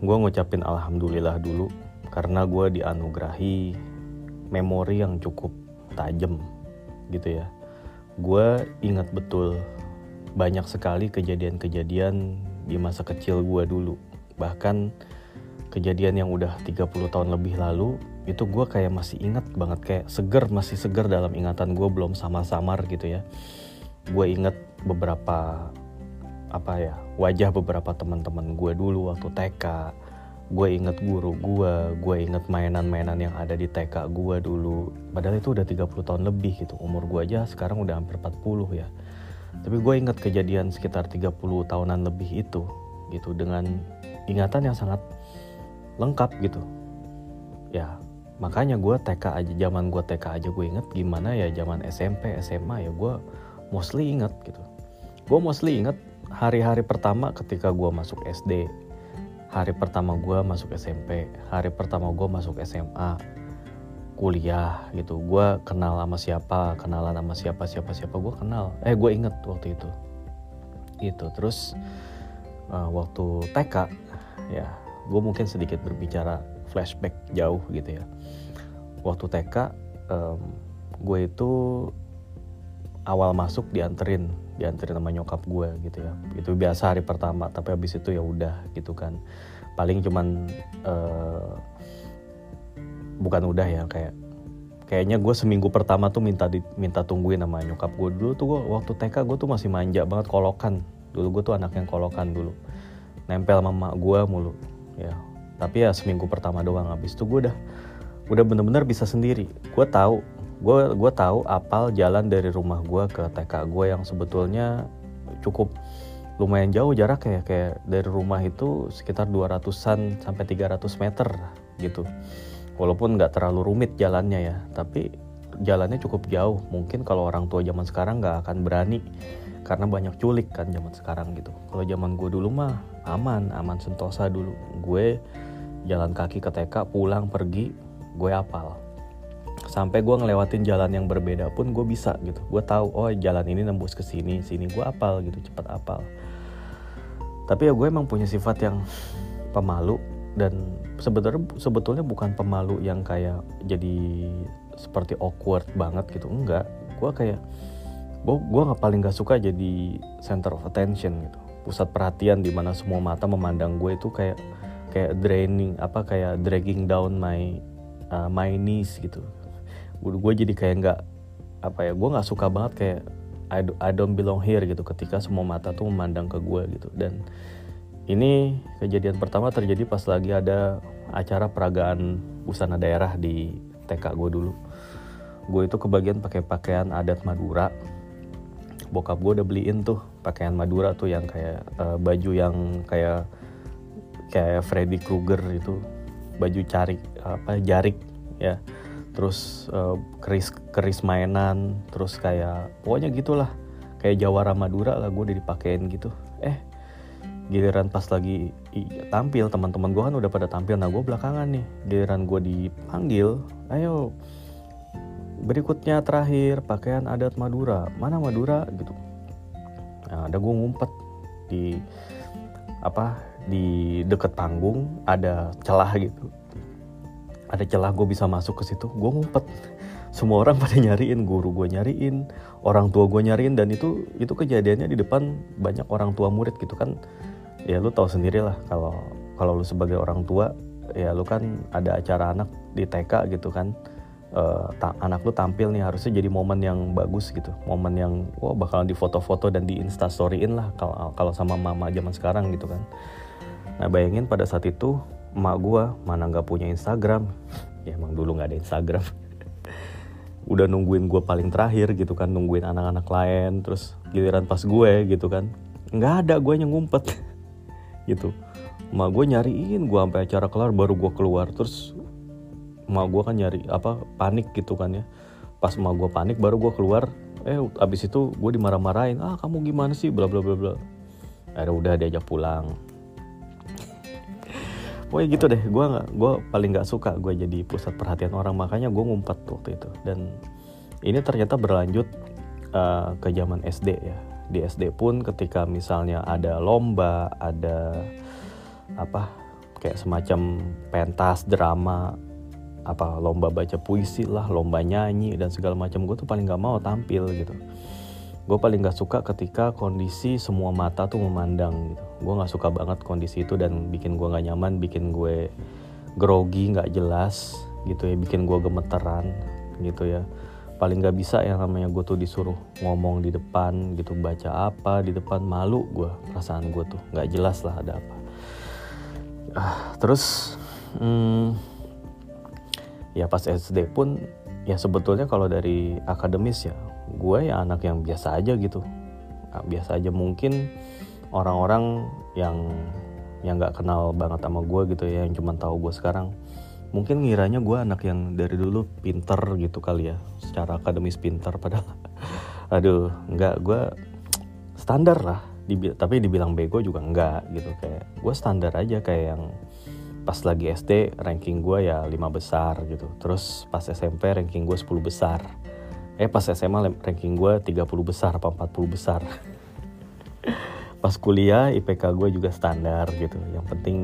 gue ngucapin alhamdulillah dulu karena gue dianugerahi memori yang cukup tajam gitu ya. Gue ingat betul banyak sekali kejadian-kejadian di masa kecil gue dulu. Bahkan kejadian yang udah 30 tahun lebih lalu itu gue kayak masih ingat banget kayak seger masih seger dalam ingatan gue belum samar-samar gitu ya. Gue inget beberapa apa ya wajah beberapa teman-teman gue dulu waktu TK gue inget guru gue gue inget mainan-mainan yang ada di TK gue dulu. Padahal itu udah 30 tahun lebih gitu. Umur gue aja sekarang udah hampir 40 ya. Tapi gue inget kejadian sekitar 30 tahunan lebih itu gitu. Dengan ingatan yang sangat lengkap gitu. Ya makanya gue TK aja zaman gue TK aja gue inget gimana ya zaman SMP SMA ya gue mostly inget gitu. Gue mostly inget hari-hari pertama ketika gue masuk SD hari pertama gue masuk SMP hari pertama gue masuk SMA kuliah gitu. Gue kenal sama siapa kenalan sama siapa siapa siapa gue kenal. Eh gue inget waktu itu. Itu terus uh, waktu TK ya gue mungkin sedikit berbicara flashback jauh gitu ya. Waktu TK um, gue itu awal masuk dianterin dianterin sama nyokap gue gitu ya. Itu biasa hari pertama tapi habis itu ya udah gitu kan. Paling cuman uh, bukan udah ya kayak kayaknya gue seminggu pertama tuh minta di, minta tungguin sama nyokap gue. Dulu tuh gua, waktu TK gue tuh masih manja banget kolokan. Dulu gue tuh anak yang kolokan dulu. Nempel sama gue mulu ya. Tapi ya seminggu pertama doang habis itu gue udah udah bener-bener bisa sendiri. Gue tahu gue gue tahu apal jalan dari rumah gue ke TK gue yang sebetulnya cukup lumayan jauh jarak ya. Kayak dari rumah itu sekitar 200-an sampai 300 meter gitu. Walaupun nggak terlalu rumit jalannya ya tapi jalannya cukup jauh. Mungkin kalau orang tua zaman sekarang nggak akan berani karena banyak culik kan zaman sekarang gitu. Kalau zaman gue dulu mah aman aman sentosa dulu. Gue jalan kaki ke TK pulang pergi gue apal sampai gue ngelewatin jalan yang berbeda pun gue bisa gitu. Gue tahu oh jalan ini nembus ke sini sini gue apal gitu cepat apal. Tapi ya gue emang punya sifat yang pemalu dan sebetulnya sebetulnya bukan pemalu yang kayak jadi seperti awkward banget gitu enggak. Gue kayak gue gue nggak paling gak suka jadi center of attention gitu. Pusat perhatian di mana semua mata memandang gue itu kayak kayak draining apa kayak dragging down my uh, my knees gitu gue jadi kayak nggak apa ya gue nggak suka banget kayak I, do, I don't belong here gitu ketika semua mata tuh memandang ke gue gitu. Dan ini kejadian pertama terjadi pas lagi ada acara peragaan busana daerah di TK gue dulu. Gue itu kebagian pakai pakaian adat Madura. Bokap gue udah beliin tuh pakaian Madura tuh yang kayak uh, baju yang kayak kayak Freddy Krueger itu baju cari apa jarik ya terus uh, keris keris mainan terus kayak pokoknya gitulah. Kayak Jawara Madura lah gue udah dipakein gitu. Eh giliran pas lagi tampil teman-teman gue kan udah pada tampil. Nah gue belakangan nih giliran gue dipanggil ayo berikutnya terakhir pakaian adat Madura. Mana Madura? Gitu. Nah ada gue ngumpet di apa di deket panggung ada celah gitu ada celah gue bisa masuk ke situ gue ngumpet. Semua orang pada nyariin guru gue nyariin orang tua gue nyariin dan itu itu kejadiannya di depan banyak orang tua murid gitu kan. Ya lu tahu sendiri lah kalau kalau lu sebagai orang tua ya lu kan ada acara anak di TK gitu kan. Uh, ta anak lu tampil nih harusnya jadi momen yang bagus gitu. Momen yang wah bakalan di foto-foto dan di instastoryin lah kalau kalau sama mama zaman sekarang gitu kan. Nah bayangin pada saat itu emak gue mana nggak punya Instagram. Ya emang dulu nggak ada Instagram. Udah nungguin gue paling terakhir gitu kan nungguin anak-anak lain terus giliran pas gue gitu kan nggak ada gue yang ngumpet. Gitu. Emak gue nyariin gue sampai acara kelar baru gue keluar. Terus emak gue kan nyari apa panik gitu kan ya. Pas emak gue panik baru gue keluar. Eh abis itu gue dimarah-marahin ah kamu gimana sih? Bla bla bla bla. Akhirnya udah diajak pulang pokoknya gitu deh gue nggak gue paling nggak suka gue jadi pusat perhatian orang. Makanya gue ngumpet waktu itu. Dan ini ternyata berlanjut uh, ke zaman SD ya. Di SD pun ketika misalnya ada lomba ada apa kayak semacam pentas drama apa lomba baca puisi lah lomba nyanyi dan segala macam gue tuh paling gak mau tampil gitu gue paling gak suka ketika kondisi semua mata tuh memandang gitu. Gue gak suka banget kondisi itu dan bikin gue gak nyaman bikin gue grogi gak jelas gitu ya bikin gue gemeteran gitu ya. Paling gak bisa yang namanya gue tuh disuruh ngomong di depan gitu baca apa di depan malu gue perasaan gue tuh. Gak jelas lah ada apa. Ah, terus hmm, ya pas SD pun ya sebetulnya kalau dari akademis ya gue ya anak yang biasa aja gitu. Nah, biasa aja mungkin orang-orang yang yang nggak kenal banget sama gue gitu ya yang cuma tahu gue sekarang. Mungkin ngiranya gue anak yang dari dulu pinter gitu kali ya secara akademis pinter padahal aduh nggak gue standar lah. Dibi tapi dibilang bego juga enggak gitu kayak gue standar aja kayak yang pas lagi SD ranking gue ya 5 besar gitu. Terus pas SMP ranking gue 10 besar eh pas SMA ranking gue 30 besar apa 40 besar. Pas kuliah IPK gue juga standar gitu. Yang penting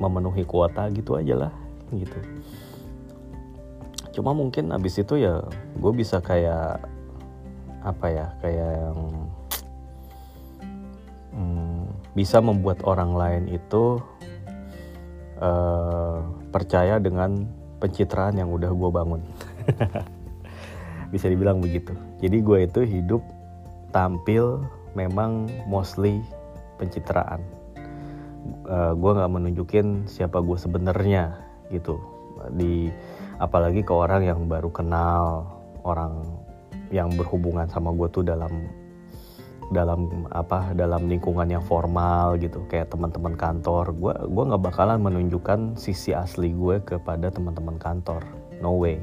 memenuhi kuota gitu aja lah gitu. Cuma mungkin abis itu ya gue bisa kayak apa ya kayak yang bisa membuat orang lain itu uh, percaya dengan pencitraan yang udah gue bangun. bisa dibilang begitu. Jadi gue itu hidup tampil memang mostly pencitraan. Uh, gue nggak menunjukin siapa gue sebenarnya gitu. Di apalagi ke orang yang baru kenal, orang yang berhubungan sama gue tuh dalam dalam apa dalam lingkungan yang formal gitu kayak teman-teman kantor gue gue nggak bakalan menunjukkan sisi asli gue kepada teman-teman kantor no way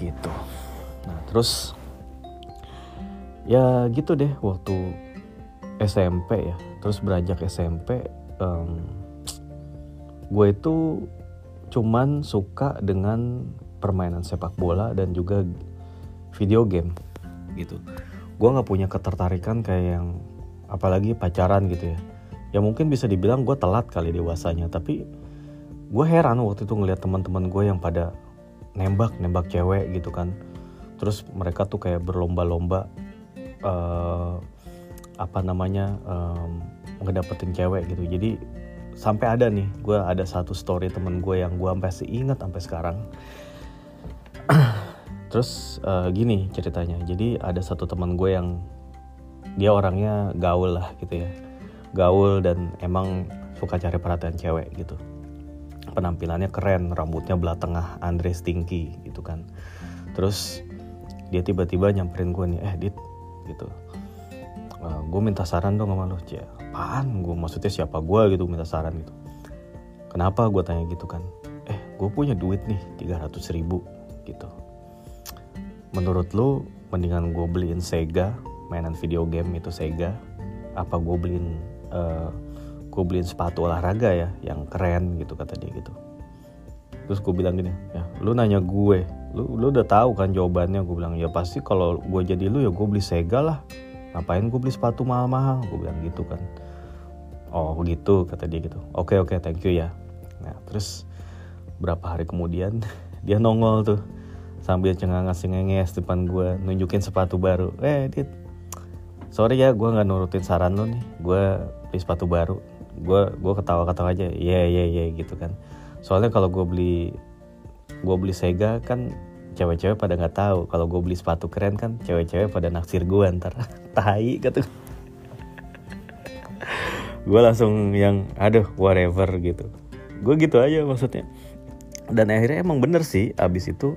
gitu nah terus ya gitu deh waktu SMP ya. Terus beranjak SMP um, gue itu cuman suka dengan permainan sepak bola dan juga video game gitu. Gue nggak punya ketertarikan kayak yang apalagi pacaran gitu ya. Ya mungkin bisa dibilang gue telat kali dewasanya tapi gue heran waktu itu ngeliat teman-teman gue yang pada nembak nembak cewek gitu kan terus mereka tuh kayak berlomba-lomba uh, apa namanya um, ngedapetin cewek gitu. Jadi sampai ada nih gue ada satu story temen gue yang gue sampai seingat sampai sekarang. Terus uh, gini ceritanya. Jadi ada satu teman gue yang dia orangnya gaul lah gitu ya. Gaul dan emang suka cari perhatian cewek gitu. Penampilannya keren rambutnya belah tengah Andre Stinky gitu kan. Terus dia tiba-tiba nyamperin gue nih eh dit gitu. Uh, eh, gue minta saran dong sama lo cia apaan gue maksudnya siapa gue gitu minta saran gitu. Kenapa? gue tanya gitu kan. Eh gue punya duit nih 300 ribu gitu. Menurut lu mendingan gue beliin Sega mainan video game itu Sega apa gue beliin uh, eh, gue beliin sepatu olahraga ya yang keren gitu kata dia gitu. Terus gue bilang gini ya lu nanya gue lu lu udah tahu kan jawabannya? Gue bilang ya pasti kalau gue jadi lu ya gue beli Sega lah. Ngapain gue beli sepatu mahal-mahal? Gue bilang gitu kan. Oh gitu kata dia gitu. Oke oke thank you ya. Nah terus berapa hari kemudian dia nongol tuh sambil cengenges cengenges depan gue nunjukin sepatu baru. Eh dit sorry ya gue nggak nurutin saran lo nih. Gue beli sepatu baru. Gue gue ketawa ketawa aja iya yeah, iya yeah, iya yeah, gitu kan. Soalnya kalau gue beli gue beli Sega kan cewek-cewek pada nggak tahu. Kalau gue beli sepatu keren kan cewek-cewek pada naksir gue ntar. Tai gitu gue langsung yang aduh whatever gitu. Gue gitu aja maksudnya. Dan akhirnya emang bener sih abis itu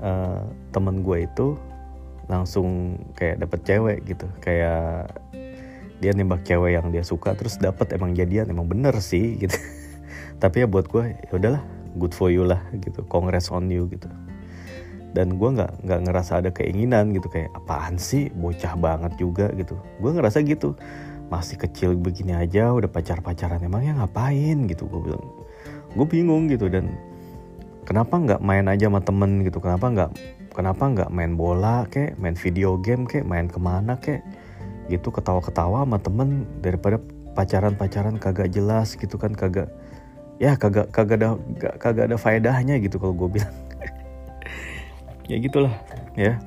uh, temen gue itu langsung kayak dapet cewek gitu. Kayak dia nembak cewek yang dia suka terus dapet emang jadian emang bener sih gitu. Tapi ya buat gue ya udahlah good for you lah gitu congrats on you gitu. Dan gue nggak nggak ngerasa ada keinginan gitu kayak apaan sih? Bocah banget juga gitu. Gue ngerasa gitu. Masih kecil begini aja udah pacar pacaran emangnya ngapain? Gitu gue bilang. Gue bingung gitu dan kenapa nggak main aja sama temen gitu? Kenapa nggak kenapa nggak main bola kek main video game kek main ke mana kek? Gitu ketawa-ketawa sama temen daripada pacaran-pacaran kagak jelas gitu kan kagak ya kagak kagak ada kagak ada faedahnya gitu kalau gue bilang. Ya gitulah ya.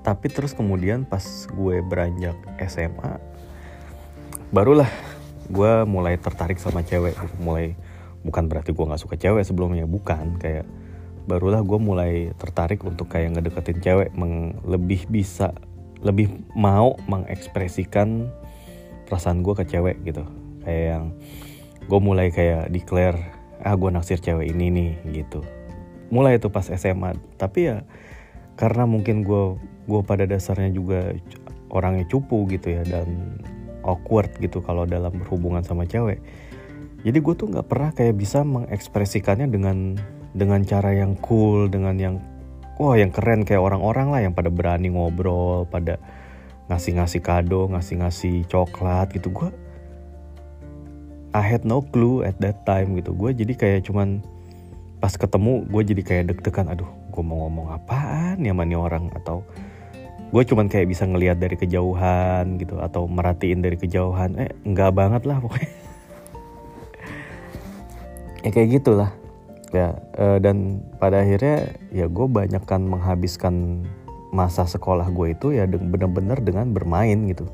Tapi terus kemudian pas gue beranjak SMA barulah gue mulai tertarik sama cewek. Mulai bukan berarti gue nggak suka cewek sebelumnya bukan. Kayak barulah gue mulai tertarik untuk kayak ngedeketin cewek meng, lebih bisa lebih mau mengekspresikan perasaan gue ke cewek gitu. Kayak yang gue mulai kayak declare ah gue naksir cewek ini nih gitu. Mulai itu pas SMA tapi ya karena mungkin gue gue pada dasarnya juga orangnya cupu gitu ya dan awkward gitu kalau dalam berhubungan sama cewek. Jadi gue tuh nggak pernah kayak bisa mengekspresikannya dengan dengan cara yang cool dengan yang wah yang keren. Kayak orang-orang lah yang pada berani ngobrol pada ngasih-ngasih kado ngasih-ngasih coklat gitu. Gue I had no clue at that time gitu. Gue jadi kayak cuman pas ketemu gue jadi kayak deg-degan aduh gue mau ngomong apaan ya mani orang? Atau gue cuman kayak bisa ngelihat dari kejauhan gitu atau merhatiin dari kejauhan. Eh enggak banget lah pokoknya. Ya kayak gitulah. Ya uh, dan pada akhirnya ya gue banyak kan menghabiskan masa sekolah gue itu ya bener-bener dengan bermain gitu.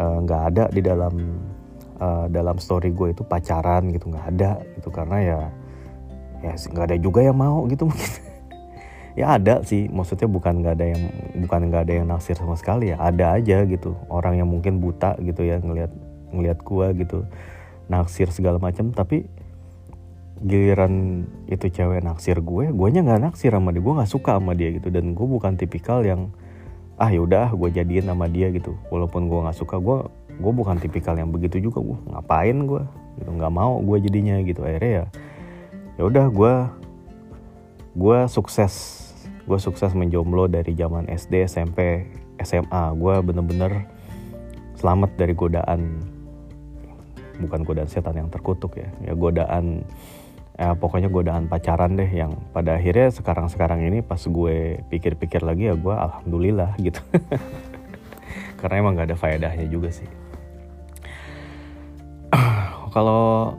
Eh, nggak ada di dalam uh, dalam story gue itu pacaran gitu nggak ada gitu. Karena ya ya nggak ada juga yang mau gitu mungkin. Ya ada sih maksudnya bukan nggak ada yang bukan nggak ada yang naksir sama sekali ya ada aja gitu. Orang yang mungkin buta gitu ya ngelihat ngelihat gue gitu naksir segala macam. Tapi giliran itu cewek naksir gue gue nya nggak naksir sama dia. Gue nggak suka sama dia gitu. Dan gue bukan tipikal yang ah yaudah gue jadiin sama dia gitu. Walaupun gue nggak suka gue gue bukan tipikal yang begitu juga gue ngapain gue gitu nggak mau gue jadinya gitu. Akhirnya ya ya udah gue gue sukses. Gue sukses menjomblo dari zaman SD SMP SMA gue bener-bener selamat dari godaan bukan godaan setan yang terkutuk ya ya godaan ya pokoknya godaan pacaran deh yang pada akhirnya sekarang-sekarang ini pas gue pikir-pikir lagi ya gue alhamdulillah gitu. Karena emang gak ada faedahnya juga sih kalau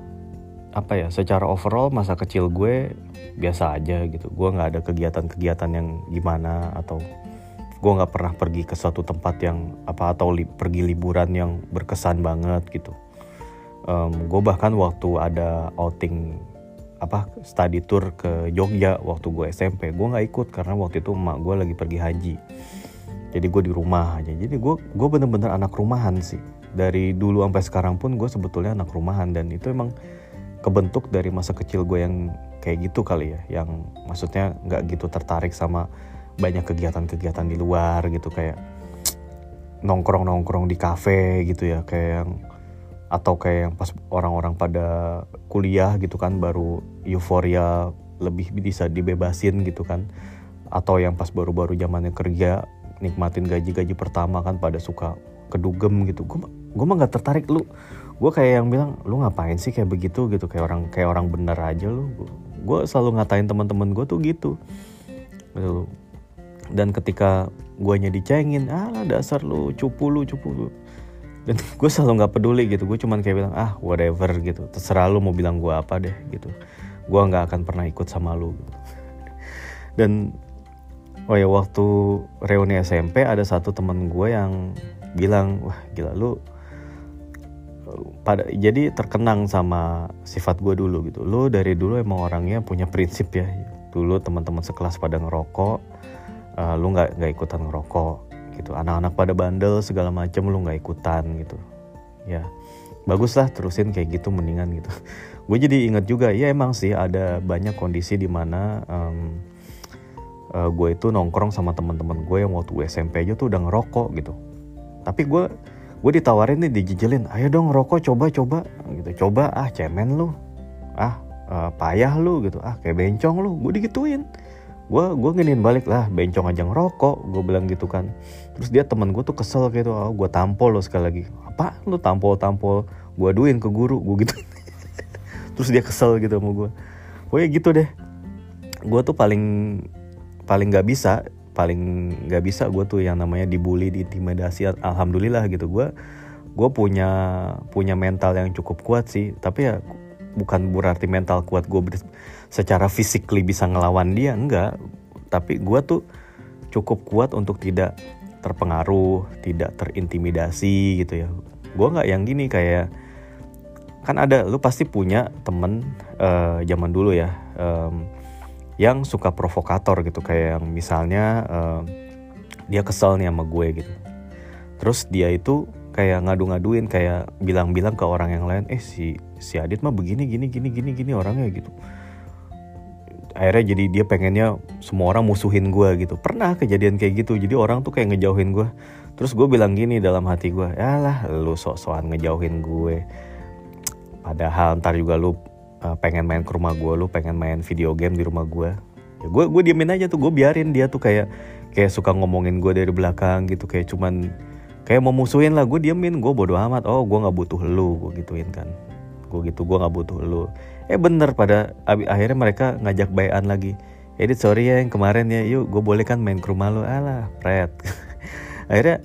apa ya secara overall masa kecil gue biasa aja gitu. Gue nggak ada kegiatan-kegiatan yang gimana atau gue nggak pernah pergi ke suatu tempat yang apa atau li, pergi liburan yang berkesan banget gitu. Um, gue bahkan waktu ada outing apa study tour ke Jogja waktu gue SMP gue nggak ikut karena waktu itu emak gue lagi pergi haji. Jadi gue di rumah aja. Jadi gue gue bener-bener anak rumahan sih dari dulu sampai sekarang pun gue sebetulnya anak rumahan dan itu emang kebentuk dari masa kecil gue yang kayak gitu kali ya yang maksudnya nggak gitu tertarik sama banyak kegiatan-kegiatan di luar gitu kayak nongkrong-nongkrong di kafe gitu ya kayak yang atau kayak yang pas orang-orang pada kuliah gitu kan baru euforia lebih bisa dibebasin gitu kan. Atau yang pas baru-baru zamannya kerja nikmatin gaji-gaji pertama kan pada suka kedugem gitu. Gue gue mah nggak tertarik lu. Gue kayak yang bilang lu ngapain sih kayak begitu? gitu. Kayak orang kayak orang bener aja lu. Gue selalu ngatain teman-teman gue tuh gitu. Gitu dan ketika guanya dicengin ah dasar lu cupu lu cupu lu. Dan gue selalu nggak peduli gitu. Gue cuman kayak bilang ah whatever gitu. Terserah lu mau bilang gue apa deh gitu. Gue nggak akan pernah ikut sama lu gitu. dan oh ya waktu reuni SMP ada satu teman gue yang bilang wah gila lu pada jadi terkenang sama sifat gue dulu gitu. Lu dari dulu emang orangnya punya prinsip ya. Dulu teman-teman sekelas pada ngerokok uh, lu nggak nggak ikutan ngerokok gitu. Anak-anak pada bandel segala macem lu nggak ikutan gitu. Ya bagus lah terusin kayak gitu mendingan gitu. Gue jadi inget juga ya emang sih ada banyak kondisi di mana um, uh, eh, gue itu nongkrong sama teman-teman gue yang waktu SMP aja tuh udah ngerokok gitu. Tapi gue gue ditawarin nih dijijelin ayo dong rokok coba coba. Gitu coba ah cemen lu. Ah uh, payah lu. Gitu ah kayak bencong lu. Gue digituin. Gue gue nginin balik lah bencong aja ngerokok. Gue bilang gitu kan. Terus dia temen gue tuh kesel gitu oh, gue tampol lo sekali lagi. Apa lu tampol tampol gue aduin ke guru. Gue gitu. Terus dia kesel gitu sama gue pokoknya gitu deh. Gue tuh paling paling nggak bisa paling nggak bisa gue tuh yang namanya dibully diintimidasi alhamdulillah gitu. Gue gue punya punya mental yang cukup kuat sih. Tapi ya bukan berarti mental kuat gue secara physically bisa ngelawan dia enggak. Tapi gue tuh cukup kuat untuk tidak terpengaruh tidak terintimidasi gitu ya. Gue nggak yang gini kayak kan ada lu pasti punya temen uh, zaman dulu ya um, yang suka provokator gitu kayak yang misalnya uh, dia kesel nih sama gue gitu. Terus dia itu kayak ngadu-ngaduin kayak bilang-bilang ke orang yang lain eh si si Adit mah begini gini gini gini gini orangnya gitu. Akhirnya jadi dia pengennya semua orang musuhin gue gitu. Pernah kejadian kayak gitu jadi orang tuh kayak ngejauhin gue terus gue bilang gini dalam hati gue ya lah lu sok-sokan ngejauhin gue. Padahal ntar juga lu uh, pengen main ke rumah gue lu pengen main video game di rumah gue ya gue gue diemin aja tuh gue biarin dia tuh kayak kayak suka ngomongin gue dari belakang gitu kayak cuman kayak mau musuhin lah gue diemin. Gue bodo amat oh gue nggak butuh lu gue gituin kan. Gue gitu gue nggak butuh lu. Eh bener pada akhirnya mereka ngajak bayan lagi. Edit sorry ya yang kemarin ya yuk gue boleh kan main ke rumah lu? Alah pret. Akhirnya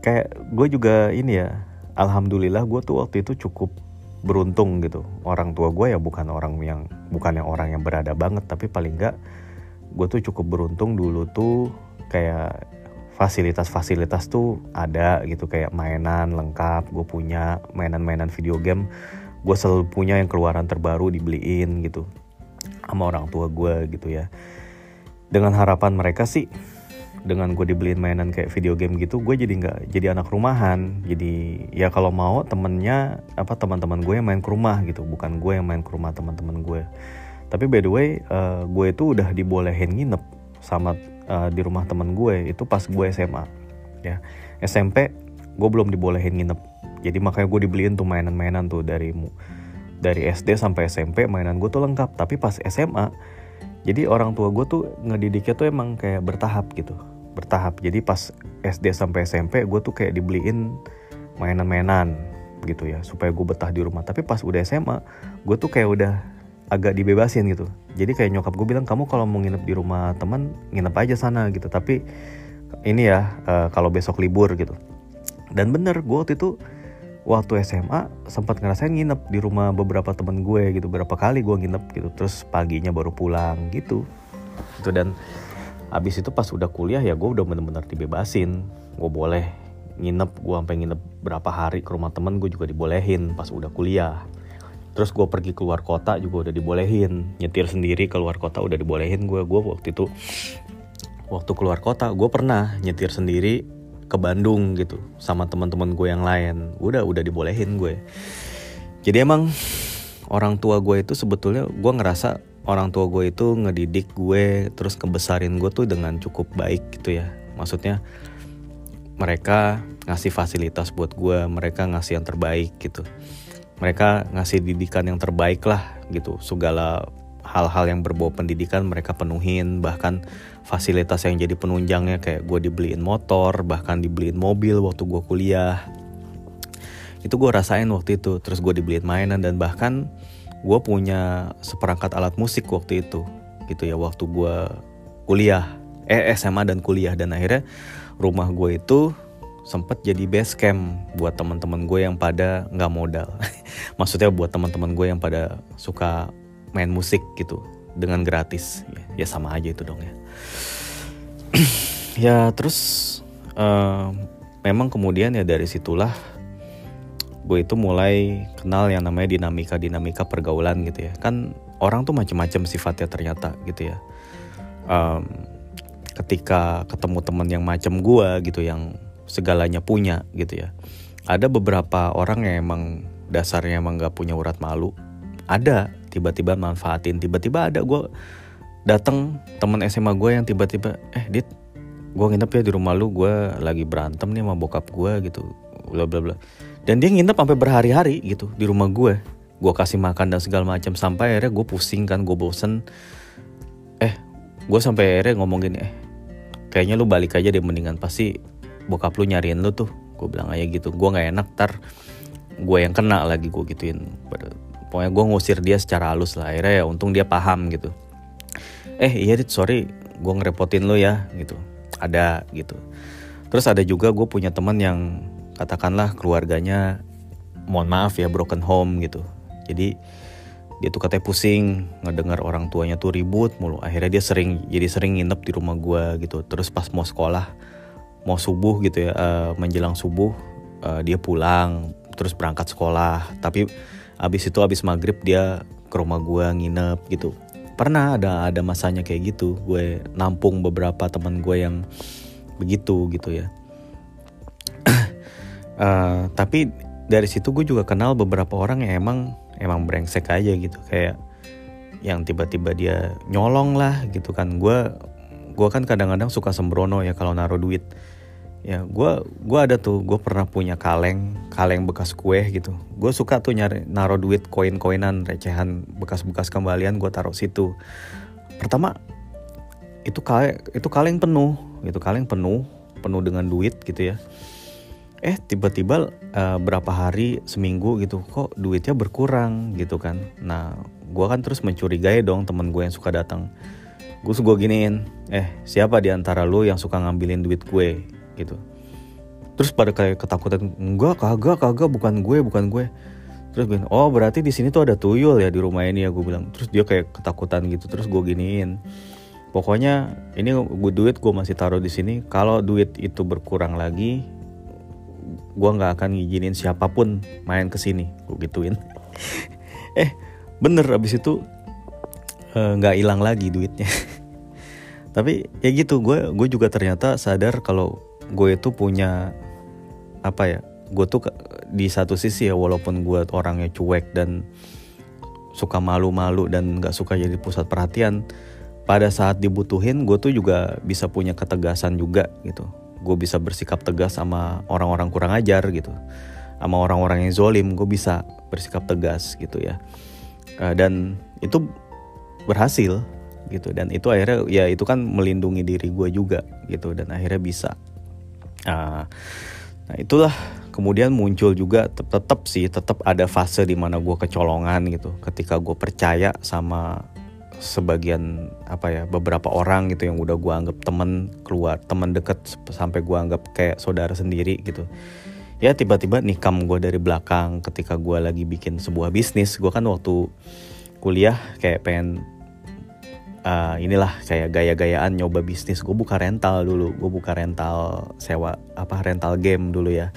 kayak gue juga ini ya alhamdulillah gue tuh waktu itu cukup beruntung gitu. Orang tua gue ya bukan orang yang bukan yang orang yang berada banget tapi paling enggak gue tuh cukup beruntung dulu tuh kayak fasilitas-fasilitas tuh ada gitu kayak mainan lengkap gue punya mainan-mainan video game gue selalu punya yang keluaran terbaru dibeliin gitu sama orang tua gue gitu ya. Dengan harapan mereka sih dengan gue dibeliin mainan kayak video game gitu gue jadi nggak jadi anak rumahan. Jadi ya kalau mau temennya apa teman-teman gue yang main ke rumah gitu. Bukan gue yang main ke rumah teman-teman gue tapi by the way uh, gue itu udah dibolehin nginep sama uh, di rumah temen gue itu pas gue SMA ya. SMP gue belum dibolehin nginep. Jadi makanya gue dibeliin tuh mainan-mainan tuh dari dari SD sampai SMP mainan gue tuh lengkap. Tapi pas SMA jadi orang tua gue tuh ngedidiknya tuh emang kayak bertahap gitu bertahap. Jadi pas SD sampai SMP gue tuh kayak dibeliin mainan-mainan gitu ya supaya gue betah di rumah. Tapi pas udah SMA gue tuh kayak udah agak dibebasin gitu. Jadi kayak nyokap gue bilang kamu kalau mau nginep di rumah teman nginep aja sana gitu. Tapi ini ya uh, kalau besok libur gitu. Dan bener gue waktu itu waktu SMA sempat ngerasain nginep di rumah beberapa temen gue gitu berapa kali gue nginep gitu terus paginya baru pulang gitu. Gitu dan abis itu pas udah kuliah ya gue udah bener-bener dibebasin. Gue boleh nginep gue sampai nginep berapa hari ke rumah temen gue juga dibolehin pas udah kuliah. Terus gue pergi keluar kota juga udah dibolehin. Nyetir sendiri keluar kota udah dibolehin gue. Gue waktu itu waktu keluar kota gue pernah nyetir sendiri ke Bandung gitu sama teman-teman gue yang lain. Udah udah dibolehin gue. Jadi emang orang tua gue itu sebetulnya gue ngerasa orang tua gue itu ngedidik gue terus kebesarin gue tuh dengan cukup baik gitu ya. Maksudnya mereka ngasih fasilitas buat gue mereka ngasih yang terbaik gitu. Mereka ngasih didikan yang terbaik lah gitu segala hal-hal yang berbau pendidikan mereka penuhin bahkan fasilitas yang jadi penunjangnya kayak gue dibeliin motor bahkan dibeliin mobil waktu gue kuliah. Itu gue rasain waktu itu terus gue dibeliin mainan dan bahkan gue punya seperangkat alat musik waktu itu gitu ya waktu gue kuliah eh SMA dan kuliah. Dan akhirnya rumah gue itu sempet jadi base camp buat teman-teman gue yang pada nggak modal. Maksudnya buat teman-teman gue yang pada suka main musik gitu dengan gratis. Ya, ya sama aja itu dong ya. Ya terus uh, memang kemudian ya dari situlah gue itu mulai kenal yang namanya dinamika dinamika pergaulan gitu ya. Kan orang tuh macam-macam sifatnya ternyata gitu ya. Um, ketika ketemu teman yang macam gue gitu yang segalanya punya gitu ya. Ada beberapa orang yang emang dasarnya emang gak punya urat malu. Ada tiba-tiba manfaatin. Tiba-tiba ada gue dateng temen SMA gue yang tiba-tiba eh dit gue nginep ya di rumah lu gue lagi berantem nih sama bokap gue gitu. Bla bla bla. Dan dia nginep sampai berhari-hari gitu di rumah gue gue kasih makan dan segala macam sampai akhirnya gue pusing kan gue bosen. Eh gue sampai akhirnya ngomong gini eh kayaknya lu balik aja deh mendingan pasti bokap lu nyariin lu tuh. Gue bilang aja gitu. Gue nggak enak tar. Gue yang kena lagi gue gituin pokoknya gue ngusir dia secara halus lah. Akhirnya ya untung dia paham gitu. Eh iya dit sorry. Gue ngerepotin lo ya gitu. Ada gitu. Terus ada juga gue punya teman yang katakanlah keluarganya mohon maaf ya broken home gitu. Jadi dia tuh katanya pusing ngedengar orang tuanya tuh ribut mulu. Akhirnya dia sering jadi sering nginep di rumah gue gitu. Terus pas mau sekolah mau subuh gitu ya uh, menjelang subuh uh, dia pulang terus berangkat sekolah. Tapi abis itu abis maghrib dia ke rumah gue nginep gitu. Pernah ada ada masanya kayak gitu. Gue nampung beberapa teman gue yang begitu gitu ya. Uh, tapi dari situ gue juga kenal beberapa orang yang emang emang brengsek aja gitu. Kayak yang tiba-tiba dia nyolong lah gitu kan. Gue gue kan kadang-kadang suka sembrono ya kalau naruh duit ya gue gue ada tuh gue pernah punya kaleng kaleng bekas kue gitu. Gue suka tuh nyari naruh duit koin-koinan recehan bekas-bekas kembalian gue taruh situ. Pertama itu kaleng itu kaleng penuh gitu kaleng penuh penuh dengan duit gitu ya. Eh tiba-tiba uh, berapa hari seminggu gitu kok duitnya berkurang gitu kan. Nah gue kan terus mencurigai dong temen gue yang suka datang. Gue gue giniin eh siapa di antara lu yang suka ngambilin duit gue gitu. Terus pada kayak ketakutan enggak kagak kagak bukan gue bukan gue. Terus gue oh berarti di sini tuh ada tuyul ya di rumah ini ya gue bilang. Terus dia kayak ketakutan gitu terus gue giniin. Pokoknya ini gue duit gue masih taruh di sini. Kalau duit itu berkurang lagi gue nggak akan ngizinin siapa pun main ke sini gue gituin. Eh bener abis itu eh, nggak uh, hilang lagi duitnya. Tapi ya gitu gue gue juga ternyata sadar kalau gue itu punya apa ya gue tuh di satu sisi ya walaupun gue orangnya cuek dan suka malu-malu dan nggak suka jadi pusat perhatian pada saat dibutuhin gue tuh juga bisa punya ketegasan juga gitu. Gue bisa bersikap tegas sama orang-orang kurang ajar gitu. Sama orang-orang yang zolim gue bisa bersikap tegas gitu ya. Uh, dan itu berhasil gitu. Dan itu akhirnya ya itu kan melindungi diri gue juga gitu. Dan akhirnya bisa uh, nah itulah. Kemudian muncul juga tetap sih tetap ada fase di mana gue kecolongan gitu. Ketika gue percaya sama sebagian apa ya beberapa orang gitu yang udah gue anggap temen keluar temen deket sampai gue anggap kayak saudara sendiri gitu. Ya tiba-tiba nikam gue dari belakang. Ketika gue lagi bikin sebuah bisnis gue kan waktu kuliah kayak pengen uh, inilah kayak gaya-gayaan nyoba bisnis gue buka rental dulu gue buka rental sewa apa rental game dulu ya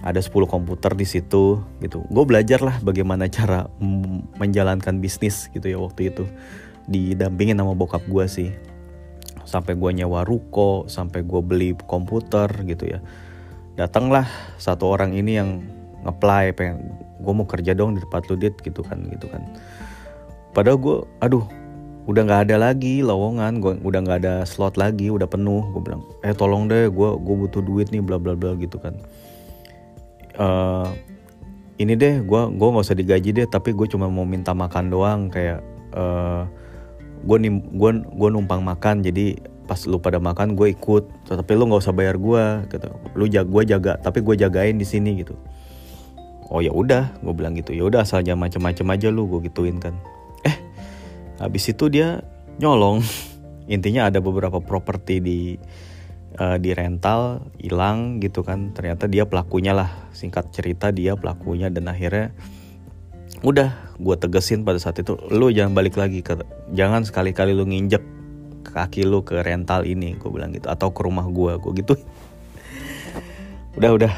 ada 10 komputer di situ gitu. Gue belajar lah bagaimana cara menjalankan bisnis gitu ya waktu itu. Didampingin sama bokap gue sih. Sampai gue nyewa ruko, sampai gue beli komputer gitu ya. Datanglah satu orang ini yang ngeplay pengen gue mau kerja dong di tempat lu dit gitu kan gitu kan. Padahal gue, aduh udah nggak ada lagi lowongan gue udah nggak ada slot lagi udah penuh. Gue bilang eh tolong deh gue gue butuh duit nih bla bla bla gitu kan. Uh, ini deh gue gue nggak usah digaji deh tapi gue cuma mau minta makan doang kayak uh, gue nih gue gue numpang makan jadi pas lu pada makan gue ikut tapi lu nggak usah bayar gue gitu. Lu jaga gue jaga tapi gue jagain di sini gitu. Oh ya udah gue bilang gitu. Ya udah asal jangan macem-macem aja lu gue gituin kan habis itu dia nyolong. Intinya ada beberapa properti di uh, di rental hilang gitu kan. Ternyata dia pelakunya lah. Singkat cerita dia pelakunya dan akhirnya udah gue tegesin pada saat itu lu jangan balik lagi ke jangan sekali-kali lu nginjek kaki lu ke rental ini gue bilang gitu atau ke rumah gue gue gitu. Udah udah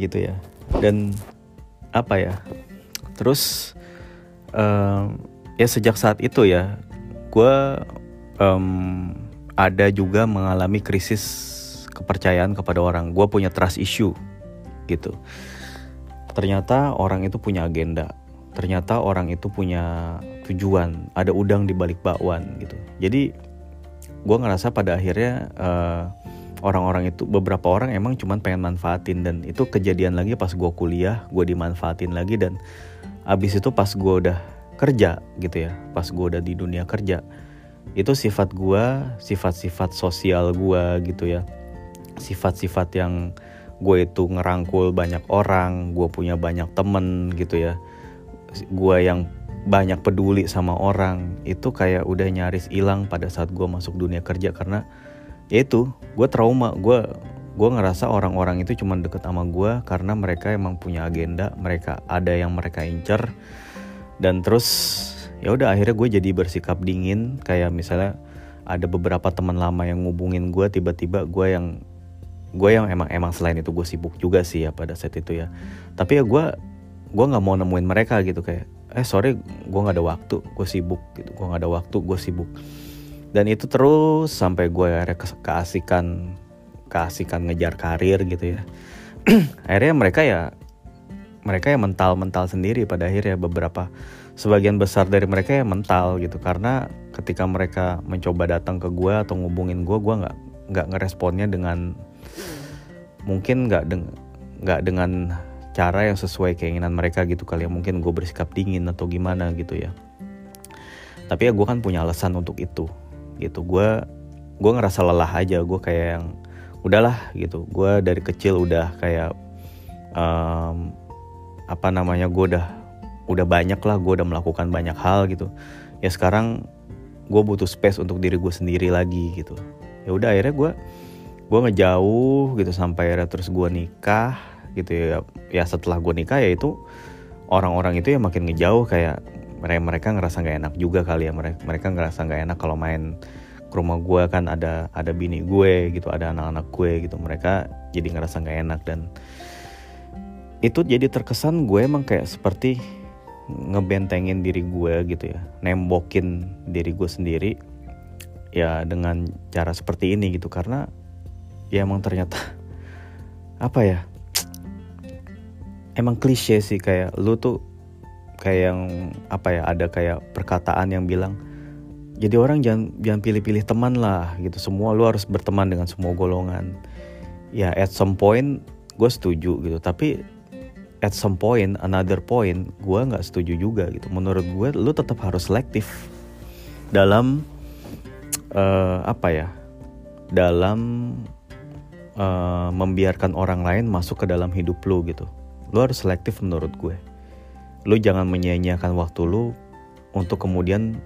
gitu ya. Dan apa ya terus um, ya sejak saat itu ya gue um, ada juga mengalami krisis kepercayaan kepada orang. Gue punya trust issue gitu. Ternyata orang itu punya agenda. Ternyata orang itu punya tujuan. Ada udang di balik bakwan gitu. Jadi gue ngerasa pada akhirnya uh, orang-orang itu beberapa orang emang cuman pengen manfaatin dan itu kejadian lagi pas gue kuliah gue dimanfaatin lagi dan abis itu pas gue udah kerja gitu ya pas gue udah di dunia kerja. Itu sifat gue sifat-sifat sosial gue gitu ya. Sifat-sifat yang gue itu ngerangkul banyak orang gue punya banyak temen gitu ya. Gue yang banyak peduli sama orang itu kayak udah nyaris hilang pada saat gue masuk dunia kerja. Karena ya itu gue trauma. Gue gue ngerasa orang-orang itu cuma deket sama gue karena mereka emang punya agenda mereka ada yang mereka incer dan terus ya udah akhirnya gue jadi bersikap dingin. Kayak misalnya ada beberapa teman lama yang ngubungin gue tiba-tiba gue yang gue yang emang emang selain itu gue sibuk juga sih ya pada saat itu ya. Tapi ya gue gue nggak mau nemuin mereka gitu kayak eh sorry gue nggak ada waktu gue sibuk gitu. Gue nggak ada waktu gue sibuk. Dan itu terus sampai gue akhirnya ke keasikan keasikan ngejar karir gitu ya. Akhirnya mereka ya mereka ya mental mental sendiri pada akhirnya beberapa sebagian besar dari mereka ya mental gitu. Karena ketika mereka mencoba datang ke gue atau ngubungin gue gue nggak nggak ngeresponnya dengan mungkin nggak deng dengan cara yang sesuai keinginan mereka gitu kali ya. Mungkin gue bersikap dingin atau gimana gitu ya. Tapi ya gue kan punya alasan untuk itu gitu. Gue gue ngerasa lelah aja. Gue kayak yang udahlah gitu. Gue dari kecil udah kayak um, apa namanya gue udah udah banyak lah gue udah melakukan banyak hal gitu. Ya sekarang gue butuh space untuk diri gue sendiri lagi gitu. Ya udah akhirnya gue gue ngejauh gitu sampai akhirnya terus gue nikah gitu ya. Ya setelah gue nikah ya itu orang-orang itu ya makin ngejauh kayak mereka mereka ngerasa nggak enak juga kali ya. Mereka mereka ngerasa nggak enak kalau main ke rumah gue kan ada ada bini gue gitu ada anak-anak gue gitu. Mereka jadi ngerasa nggak enak dan itu jadi terkesan gue emang kayak seperti ngebentengin diri gue gitu ya. Nembokin diri gue sendiri ya dengan cara seperti ini gitu. Karena ya emang ternyata apa ya emang klise sih. Kayak lu tuh kayak yang apa ya ada kayak perkataan yang bilang jadi orang jangan jangan pilih-pilih teman lah gitu. Semua lu harus berteman dengan semua golongan. Ya at some point gue setuju gitu. Tapi at some point another point gue nggak setuju juga gitu. Menurut gue lu tetap harus selektif dalam uh, apa ya dalam uh, membiarkan orang lain masuk ke dalam hidup lu gitu. Lu harus selektif menurut gue lu jangan menyia-nyiakan waktu lu untuk kemudian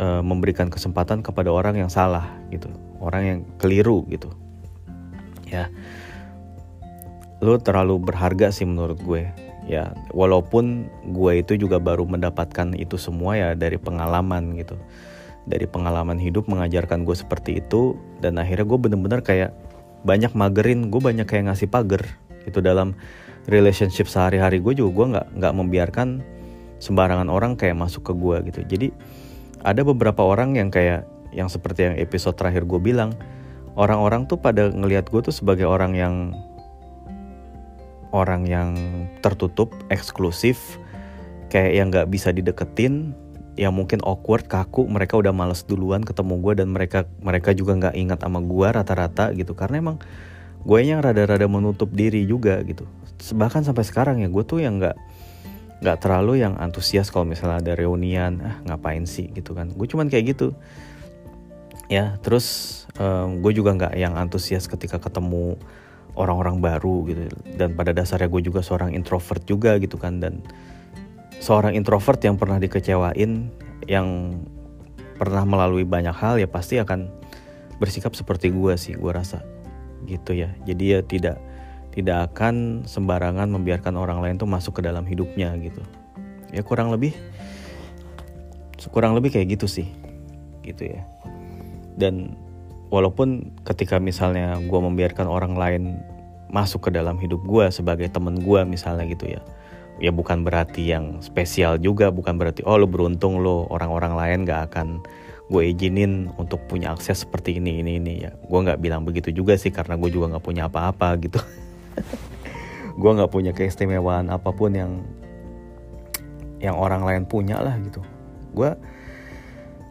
uh, memberikan kesempatan kepada orang yang salah gitu. Orang yang keliru gitu. Ya lu terlalu berharga sih menurut gue. Ya walaupun gue itu juga baru mendapatkan itu semua ya dari pengalaman gitu. Dari pengalaman hidup mengajarkan gue seperti itu dan akhirnya gue bener-bener kayak banyak magerin gue banyak kayak ngasih pagar. Itu dalam relationship sehari-hari gue juga gue nggak nggak membiarkan sembarangan orang kayak masuk ke gue gitu. Jadi ada beberapa orang yang kayak yang seperti yang episode terakhir gue bilang orang-orang tuh pada ngelihat gue tuh sebagai orang yang orang yang tertutup, eksklusif, kayak yang nggak bisa dideketin, yang mungkin awkward, kaku, mereka udah males duluan ketemu gue dan mereka mereka juga nggak ingat sama gue rata-rata gitu karena emang gue yang rada-rada menutup diri juga gitu. Bahkan sampai sekarang ya gue tuh yang nggak nggak terlalu yang antusias kalau misalnya ada reunian, ah ngapain sih gitu kan. Gue cuman kayak gitu. Ya, terus um, gue juga nggak yang antusias ketika ketemu orang-orang baru gitu. Dan pada dasarnya gue juga seorang introvert juga gitu kan. Dan seorang introvert yang pernah dikecewain yang pernah melalui banyak hal ya pasti akan bersikap seperti gue sih gue rasa. Gitu ya. Jadi ya tidak tidak akan sembarangan membiarkan orang lain tuh masuk ke dalam hidupnya gitu. Ya kurang lebih kurang lebih kayak gitu sih. Gitu ya. Dan walaupun ketika misalnya gue membiarkan orang lain masuk ke dalam hidup gue sebagai temen gue misalnya gitu ya ya bukan berarti yang spesial juga bukan berarti oh lo beruntung lo orang-orang lain gak akan gue izinin untuk punya akses seperti ini ini ini. Ya gue nggak bilang begitu juga sih karena gue juga nggak punya apa-apa gitu. Gue nggak punya keistimewaan apa pun yang yang orang lain punya lah gitu. Gue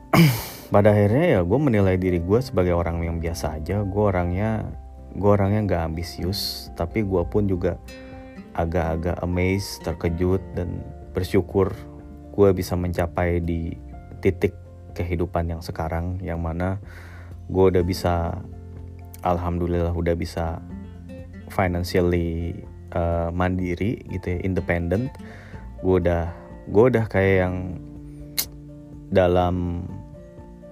pada akhirnya ya gue menilai diri gue sebagai orang yang biasa aja. Gue orangnya gue orangnya nggak ambisius tapi gue pun juga agak-agak amazed terkejut dan bersyukur gue bisa mencapai di titik kehidupan yang sekarang yang mana gue udah bisa alhamdulillah udah bisa financially uh, mandiri gitu ya independent. Gue udah gue udah kayak yang dalam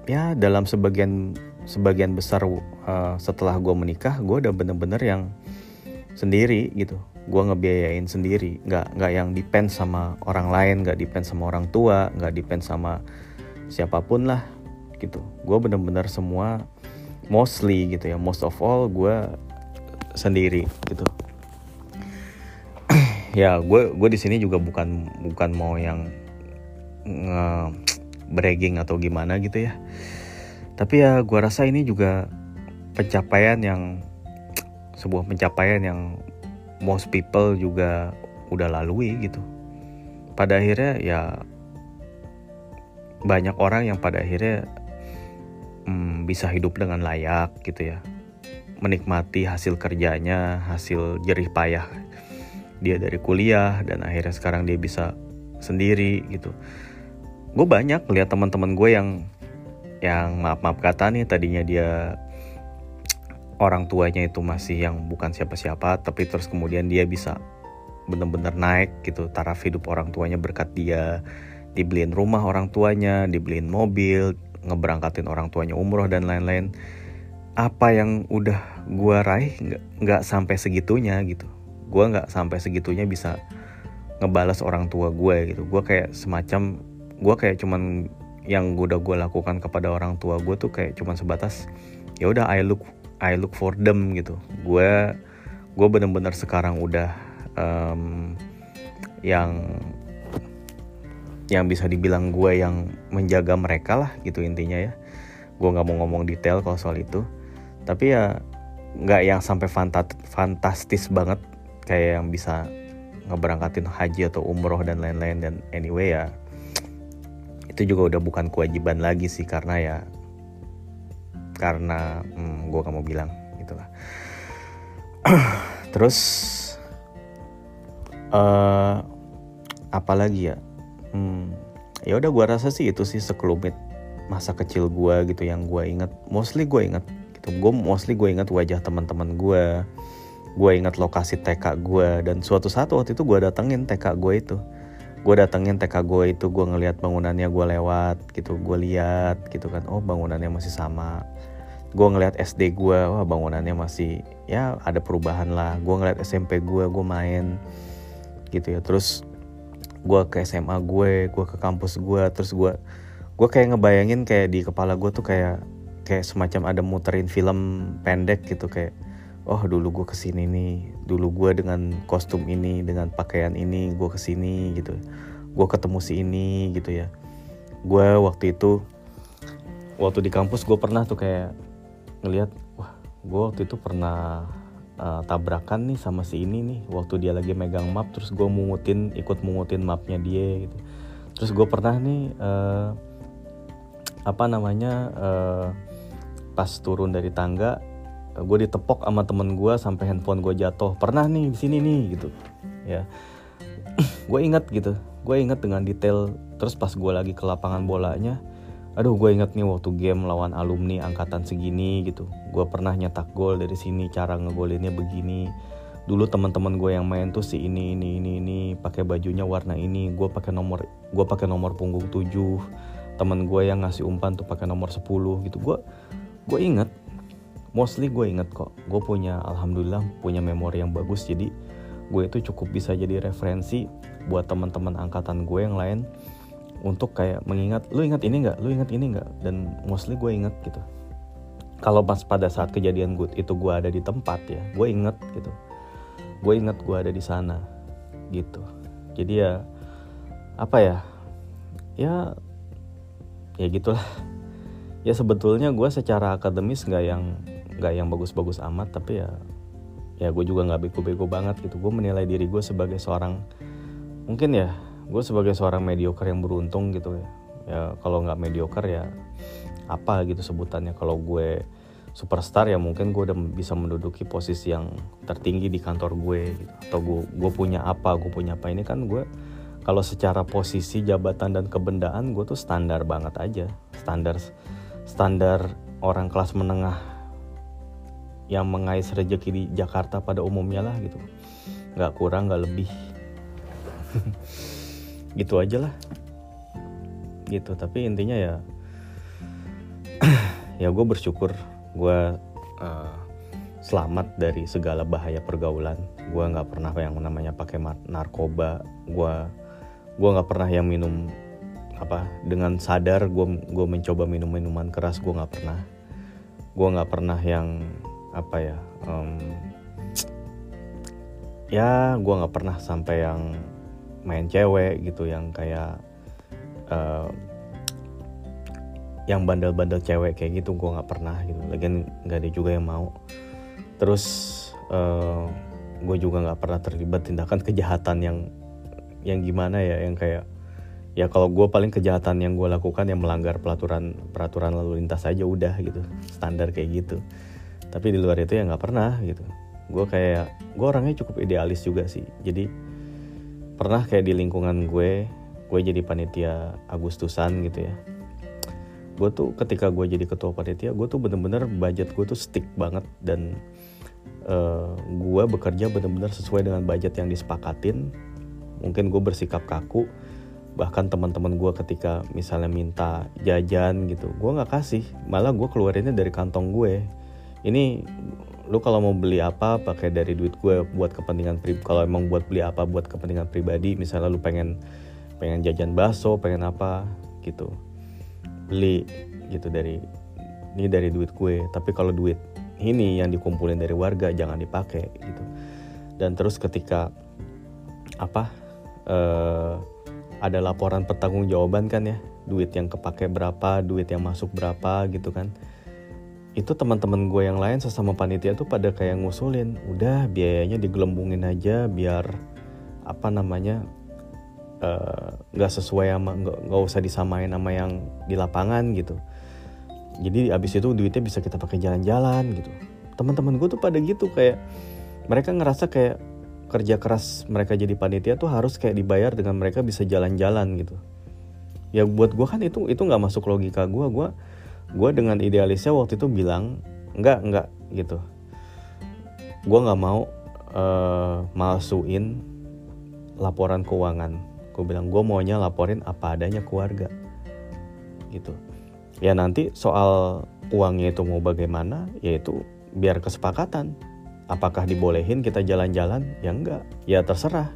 ya dalam sebagian sebagian besar uh, setelah gue menikah gue udah bener-bener yang sendiri gitu. Gue ngebiayain sendiri. Nggak nggak yang depend sama orang lain nggak depend sama orang tua nggak depend sama siapa pun lah gitu. Gue bener-bener semua mostly gitu ya. Most of all gue sendiri gitu. Ya gue gue di sini juga bukan bukan mau yang nge bragging atau gimana gitu ya. Tapi ya gue rasa ini juga pencapaian yang sebuah pencapaian yang most people juga udah lalui gitu. Pada akhirnya ya banyak orang yang pada akhirnya hmm, bisa hidup dengan layak gitu ya. Menikmati hasil kerjanya hasil jerih payah dia dari kuliah dan akhirnya sekarang dia bisa sendiri gitu gue banyak lihat teman-teman gue yang yang maaf maaf kata nih tadinya dia orang tuanya itu masih yang bukan siapa-siapa tapi terus kemudian dia bisa bener-bener naik gitu taraf hidup orang tuanya berkat dia dibeliin rumah orang tuanya dibeliin mobil ngeberangkatin orang tuanya umroh dan lain-lain. Apa yang udah gue raih nggak sampai segitunya gitu. Gue nggak sampai segitunya bisa ngebalas orang tua gue gitu. Gue kayak semacam gue kayak cuman yang udah gue lakukan kepada orang tua gue tuh kayak cuman sebatas ya udah I look I look for them gitu. Gue gue bener-bener sekarang udah um, yang yang bisa dibilang gue yang menjaga mereka lah gitu intinya ya. Gue nggak mau ngomong detail kalau soal itu. Tapi ya nggak yang sampai fantastis banget kayak yang bisa ngeberangkatin haji atau umroh dan lain-lain. Dan anyway ya itu juga udah bukan kewajiban lagi sih karena ya karena hmm, gue gak mau bilang gitulah terus uh, apa lagi ya? Hmm, ya udah gue rasa sih itu sih sekelumit masa kecil gue gitu yang gue inget mostly gue inget gitu. Gue mostly gue inget wajah teman-teman gue gue inget lokasi TK gue dan suatu saat waktu itu gue datengin TK gue itu gue datengin TK gue itu gue ngelihat bangunannya gue lewat gitu gue lihat gitu kan. Oh bangunannya masih sama. Gue ngeliat SD gue wah bangunannya masih ya ada perubahan lah. Gue ngeliat SMP gue gue main gitu ya. Terus gue ke SMA gue gue ke kampus gue terus gue gue kayak ngebayangin kayak di kepala gue tuh kayak kayak semacam ada muterin film pendek gitu kayak oh dulu gue ke sini nih. Dulu gue dengan kostum ini dengan pakaian ini gue ke sini gitu. Gue ketemu si ini gitu ya. Gue waktu itu waktu di kampus gue pernah tuh kayak ngelihat wah gue waktu itu pernah uh, tabrakan nih sama si ini nih waktu dia lagi megang map terus gue mungutin ikut mungutin mapnya dia gitu. Terus gue pernah nih uh, apa namanya uh, pas turun dari tangga gue ditepok sama temen gue sampai handphone gue jatuh. Pernah nih di sini nih gitu. Ya. Gue inget gitu. Gue inget dengan detail. Terus pas gue lagi ke lapangan bolanya aduh gue inget nih waktu game lawan alumni angkatan segini gitu. Gue pernah nyetak gol dari sini cara ngegolinnya begini. Dulu teman-teman gue yang main tuh si ini ini ini ini pakai bajunya warna ini. Gue pakai nomor gue pakai nomor punggung 7 teman gue yang ngasih umpan tuh pakai nomor 10 gitu. Gue gue inget mostly gue inget kok gue punya alhamdulillah punya memori yang bagus. Jadi gue itu cukup bisa jadi referensi buat teman-teman angkatan gue yang lain untuk kayak mengingat lu ingat ini nggak? Lu ingat ini nggak? Dan mostly gue inget gitu. Kalau pas pada saat kejadian gue itu gue ada di tempat ya gue inget gitu. Gue inget gue ada di sana gitu. Jadi ya apa ya? Ya ya gitulah. Ya sebetulnya gue secara akademis nggak yang nggak yang bagus-bagus amat tapi ya ya gue juga nggak bego-bego banget gitu. Gue menilai diri gue sebagai seorang mungkin ya gue sebagai seorang mediocre yang beruntung gitu ya. Ya kalau nggak mediocre ya apa gitu sebutannya. Kalau gue superstar ya mungkin gue udah bisa menduduki posisi yang tertinggi di kantor gue gitu. atau gue gue punya apa gue punya apa. Ini kan gue kalau secara posisi jabatan dan kebendaan gue tuh standar banget aja. Standar standar orang kelas menengah yang mengais rezeki di Jakarta pada umumnya lah gitu. Nggak kurang nggak lebih. Gitu aja lah. Gitu tapi intinya ya ya gue bersyukur gue uh, selamat dari segala bahaya pergaulan. Gue nggak pernah yang namanya pakai narkoba. Gue gue nggak pernah yang minum apa dengan sadar gue gue mencoba minum minuman keras gue nggak pernah. Gue nggak pernah yang apa ya um, ya gue nggak pernah sampai yang main cewek gitu yang kayak uh, yang bandel-bandel cewek kayak gitu gue nggak pernah gitu. Lagian nggak ada juga yang mau. Terus uh, gue juga nggak pernah terlibat tindakan kejahatan yang yang gimana ya yang kayak ya kalau gue paling kejahatan yang gue lakukan yang melanggar peraturan peraturan lalu lintas aja udah gitu standar kayak gitu tapi di luar itu ya nggak pernah gitu. Gue kayak gue orangnya cukup idealis juga sih. Jadi pernah kayak di lingkungan gue gue jadi panitia Agustusan gitu ya. Gue tuh ketika gue jadi ketua panitia gue tuh bener-bener budget gue tuh stick banget dan uh, eh, gue bekerja bener-bener sesuai dengan budget yang disepakatin. Mungkin gue bersikap kaku bahkan teman-teman gue ketika misalnya minta jajan gitu gue nggak kasih. Malah gue keluarinnya dari kantong gue ini lu kalau mau beli apa pakai dari duit gue buat kepentingan pribadi kalau emang buat beli apa buat kepentingan pribadi misalnya lu pengen pengen jajan bakso pengen apa gitu. Beli gitu dari ini dari duit gue. Tapi kalau duit ini yang dikumpulin dari warga jangan dipakai gitu. Dan terus ketika apa uh, ada laporan pertanggungjawaban kan ya duit yang kepake berapa duit yang masuk berapa gitu kan itu teman-teman gue yang lain sesama panitia tuh pada kayak ngusulin udah biayanya digelembungin aja biar apa namanya eh, nggak uh, sesuai sama nggak usah disamain sama yang di lapangan gitu. Jadi abis itu duitnya bisa kita pakai jalan-jalan gitu. Teman-teman gue tuh pada gitu kayak mereka ngerasa kayak kerja keras mereka jadi panitia tuh harus kayak dibayar dengan mereka bisa jalan-jalan gitu. Ya buat gue kan itu itu nggak masuk logika gue gue gue dengan idealisnya waktu itu bilang nggak nggak gitu. Gue nggak mau uh, malsuin laporan keuangan. Gue bilang gue maunya laporin apa adanya keluarga gitu. Ya nanti soal uangnya itu mau bagaimana yaitu biar kesepakatan. Apakah dibolehin kita jalan-jalan? Ya enggak. Ya terserah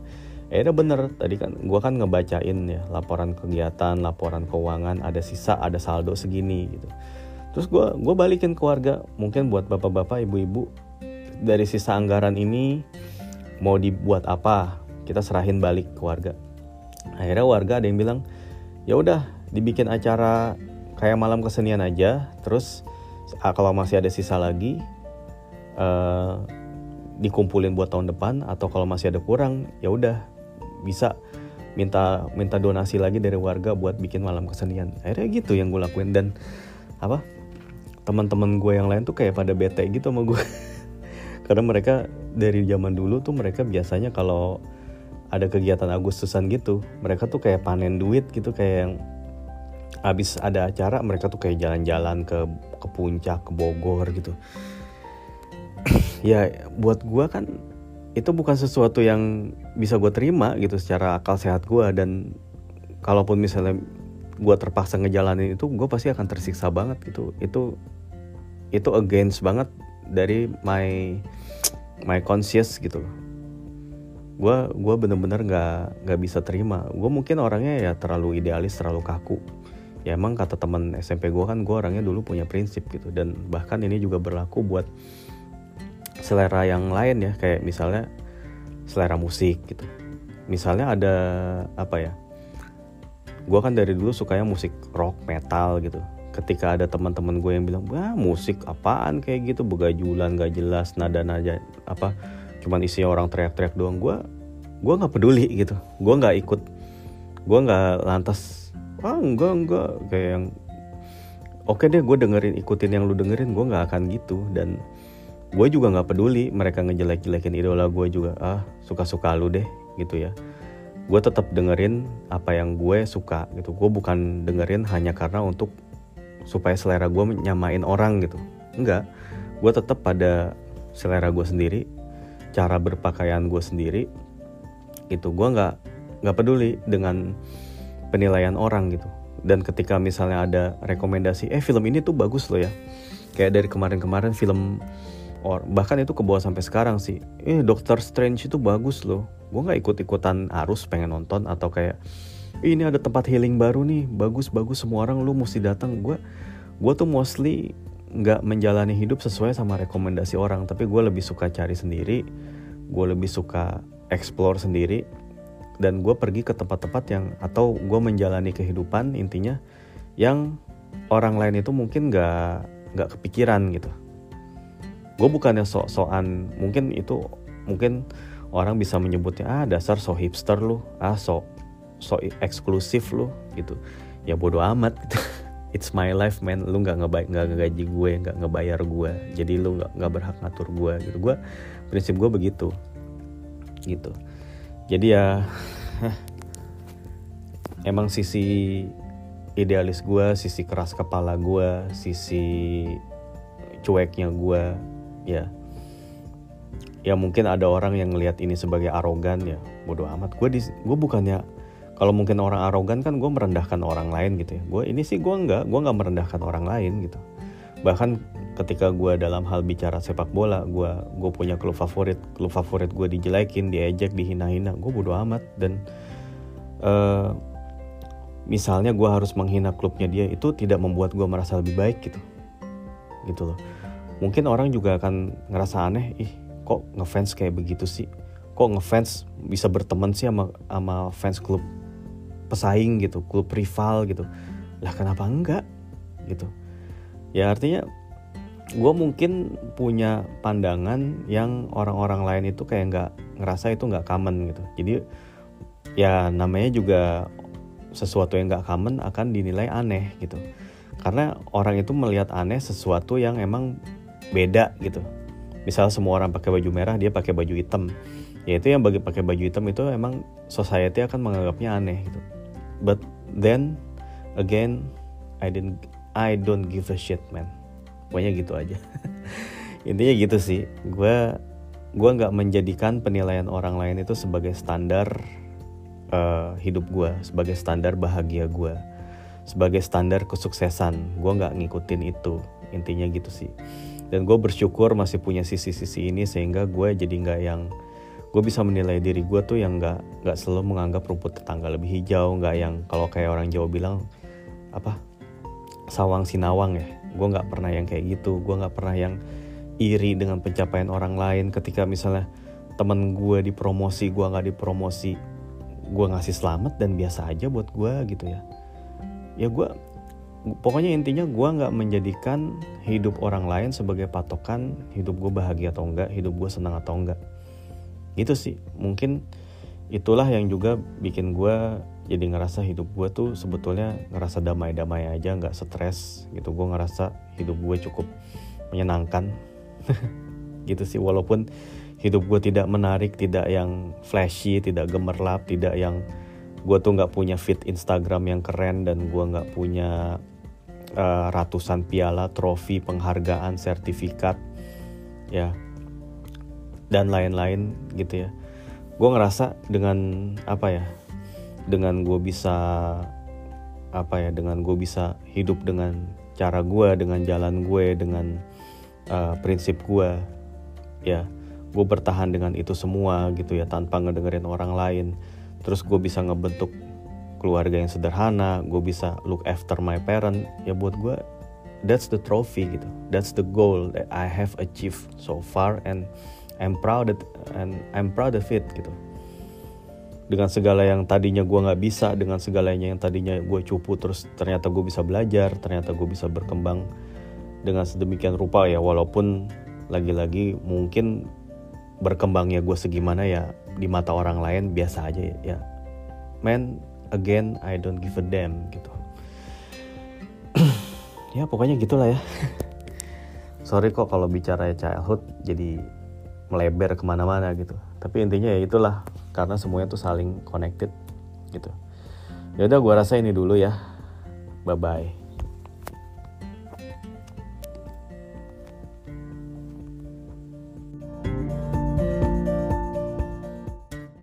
ya udah bener tadi kan gue kan ngebacain ya laporan kegiatan laporan keuangan ada sisa ada saldo segini gitu. Terus gue gue balikin ke warga mungkin buat bapak-bapak ibu-ibu dari sisa anggaran ini mau dibuat apa kita serahin balik ke warga. Akhirnya warga ada yang bilang ya udah dibikin acara kayak malam kesenian aja terus kalau masih ada sisa lagi uh, dikumpulin buat tahun depan atau kalau masih ada kurang ya udah bisa minta minta donasi lagi dari warga buat bikin malam kesenian. Akhirnya gitu yang gue lakuin. Dan apa teman-teman gue yang lain tuh kayak pada bete gitu sama gue karena mereka dari zaman dulu tuh mereka biasanya kalau ada kegiatan Agustusan gitu mereka tuh kayak panen duit gitu kayak yang habis ada acara mereka tuh kayak jalan-jalan ke ke puncak ke Bogor gitu. Ya buat gue kan itu bukan sesuatu yang bisa gue terima gitu secara akal sehat gue dan kalaupun misalnya gue terpaksa ngejalanin itu gue pasti akan tersiksa banget gitu. Itu itu against banget dari my my conscious gitu. Gue gue bener-bener nggak nggak bisa terima. Gue mungkin orangnya ya terlalu idealis terlalu kaku. Ya emang kata teman SMP gue kan gue orangnya dulu punya prinsip gitu. Dan bahkan ini juga berlaku buat selera yang lain ya. Kayak misalnya selera musik gitu. Misalnya ada apa ya gue kan dari dulu sukanya musik rock metal gitu. Ketika ada teman-teman gue yang bilang wah musik apaan? Kayak gitu begajulan gak jelas nada nada apa cuman isinya orang teriak-teriak doang. Gue gue nggak peduli gitu. Gue nggak ikut gue nggak lantas ah enggak enggak. Kayak yang oke deh gue dengerin ikutin yang lu dengerin. Gue nggak akan gitu. Dan gue juga nggak peduli mereka ngejelek-jelekin idola gue juga. Ah suka-suka lu deh gitu ya. Gue tetap dengerin apa yang gue suka gitu. Gue bukan dengerin hanya karena untuk supaya selera gue nyamain orang gitu. Enggak gue tetap pada selera gue sendiri cara berpakaian gue sendiri itu gue nggak nggak peduli dengan penilaian orang gitu. Dan ketika misalnya ada rekomendasi eh film ini tuh bagus loh ya. Kayak dari kemarin-kemarin film or bahkan itu kebawa sampai sekarang sih. Eh Doctor Strange itu bagus loh. Gue nggak ikut ikutan arus pengen nonton atau kayak ini ada tempat healing baru nih. Bagus bagus semua orang lu mesti datang. Gue gue tuh mostly nggak menjalani hidup sesuai sama rekomendasi orang. Tapi gue lebih suka cari sendiri. Gue lebih suka explore sendiri. Dan gue pergi ke tempat-tempat yang atau gue menjalani kehidupan intinya yang orang lain itu mungkin nggak nggak kepikiran gitu gue bukannya sok-sokan mungkin itu mungkin orang bisa menyebutnya ah dasar so hipster lu ah so so eksklusif lu gitu. Ya bodoh amat gitu. It's my life man. Lu nggak ngebay nggak ngegaji gue nggak ngebayar gue. Jadi lu nggak nggak berhak ngatur gue gitu. Gue prinsip gue begitu gitu. Jadi ya emang sisi idealis gue sisi keras kepala gue sisi cueknya gue ya. Ya mungkin ada orang yang ngelihat ini sebagai arogan ya. Bodoh amat. Gue di gue bukannya kalau mungkin orang arogan kan gue merendahkan orang lain gitu ya. Gue ini sih gue nggak gue nggak merendahkan orang lain gitu. Bahkan ketika gue dalam hal bicara sepak bola gue gue punya klub favorit klub favorit gue dijelekin diejek dihina-hina gue bodoh amat. Dan uh, misalnya gue harus menghina klubnya dia itu tidak membuat gue merasa lebih baik gitu. Gitu loh mungkin orang juga akan ngerasa aneh ih kok ngefans kayak begitu sih? Kok ngefans bisa berteman sih sama sama fans klub pesaing gitu klub rival gitu? Lah kenapa enggak? Gitu. Ya artinya gue mungkin punya pandangan yang orang-orang lain itu kayak nggak ngerasa itu nggak common gitu. Jadi ya namanya juga sesuatu yang nggak common akan dinilai aneh gitu. Karena orang itu melihat aneh sesuatu yang emang beda gitu. Misal semua orang pakai baju merah dia pakai baju hitam. Ya itu yang bagi pakai baju hitam itu emang society akan menganggapnya aneh gitu. But then again I didn't I don't give a shit man. Pokoknya gitu aja. Intinya gitu sih. Gue gue nggak menjadikan penilaian orang lain itu sebagai standar uh, hidup gue sebagai standar bahagia gue sebagai standar kesuksesan. Gue nggak ngikutin itu. Intinya gitu sih dan gue bersyukur masih punya sisi-sisi ini sehingga gue jadi nggak yang gue bisa menilai diri gue tuh yang nggak nggak selalu menganggap rumput tetangga lebih hijau nggak yang kalau kayak orang Jawa bilang apa sawang sinawang ya. Gue nggak pernah yang kayak gitu. Gue nggak pernah yang iri dengan pencapaian orang lain. Ketika misalnya temen gue dipromosi gue nggak dipromosi gue ngasih selamat dan biasa aja buat gue gitu ya. Ya gue pokoknya intinya gue nggak menjadikan hidup orang lain sebagai patokan hidup gue bahagia atau enggak hidup gue senang atau enggak. Gitu sih. Mungkin itulah yang juga bikin gue jadi ngerasa hidup gue tuh sebetulnya ngerasa damai-damai aja nggak stres gitu. Gue ngerasa hidup gue cukup menyenangkan. Gitu sih. Walaupun hidup gue tidak menarik tidak yang flashy tidak gemerlap tidak yang gue tuh nggak punya feed Instagram yang keren dan gue nggak punya uh, ratusan piala trofi penghargaan sertifikat ya dan lain-lain gitu ya. Gue ngerasa dengan apa ya dengan gue bisa apa ya dengan gue bisa hidup dengan cara gue dengan jalan gue dengan uh, prinsip gue ya gue bertahan dengan itu semua gitu ya tanpa ngedengerin orang lain terus gue bisa ngebentuk keluarga yang sederhana gue bisa look after my parent. Ya buat gue that's the trophy gitu. That's the goal that I have achieved so far and I'm proud of, and I'm proud of it gitu. Dengan segala yang tadinya gue nggak bisa dengan segalanya yang tadinya gue cupu terus ternyata gue bisa belajar ternyata gue bisa berkembang dengan sedemikian rupa ya. Walaupun lagi-lagi mungkin berkembangnya gue segimana ya di mata orang lain biasa aja ya, ya. man again I don't give a damn gitu. Ya pokoknya gitulah ya. Sorry kok kalau bicara childhood jadi melebar ke mana-mana gitu. Tapi intinya ya itulah karena semuanya tuh saling connected gitu. Ya udah gue rasa ini dulu ya. Bye bye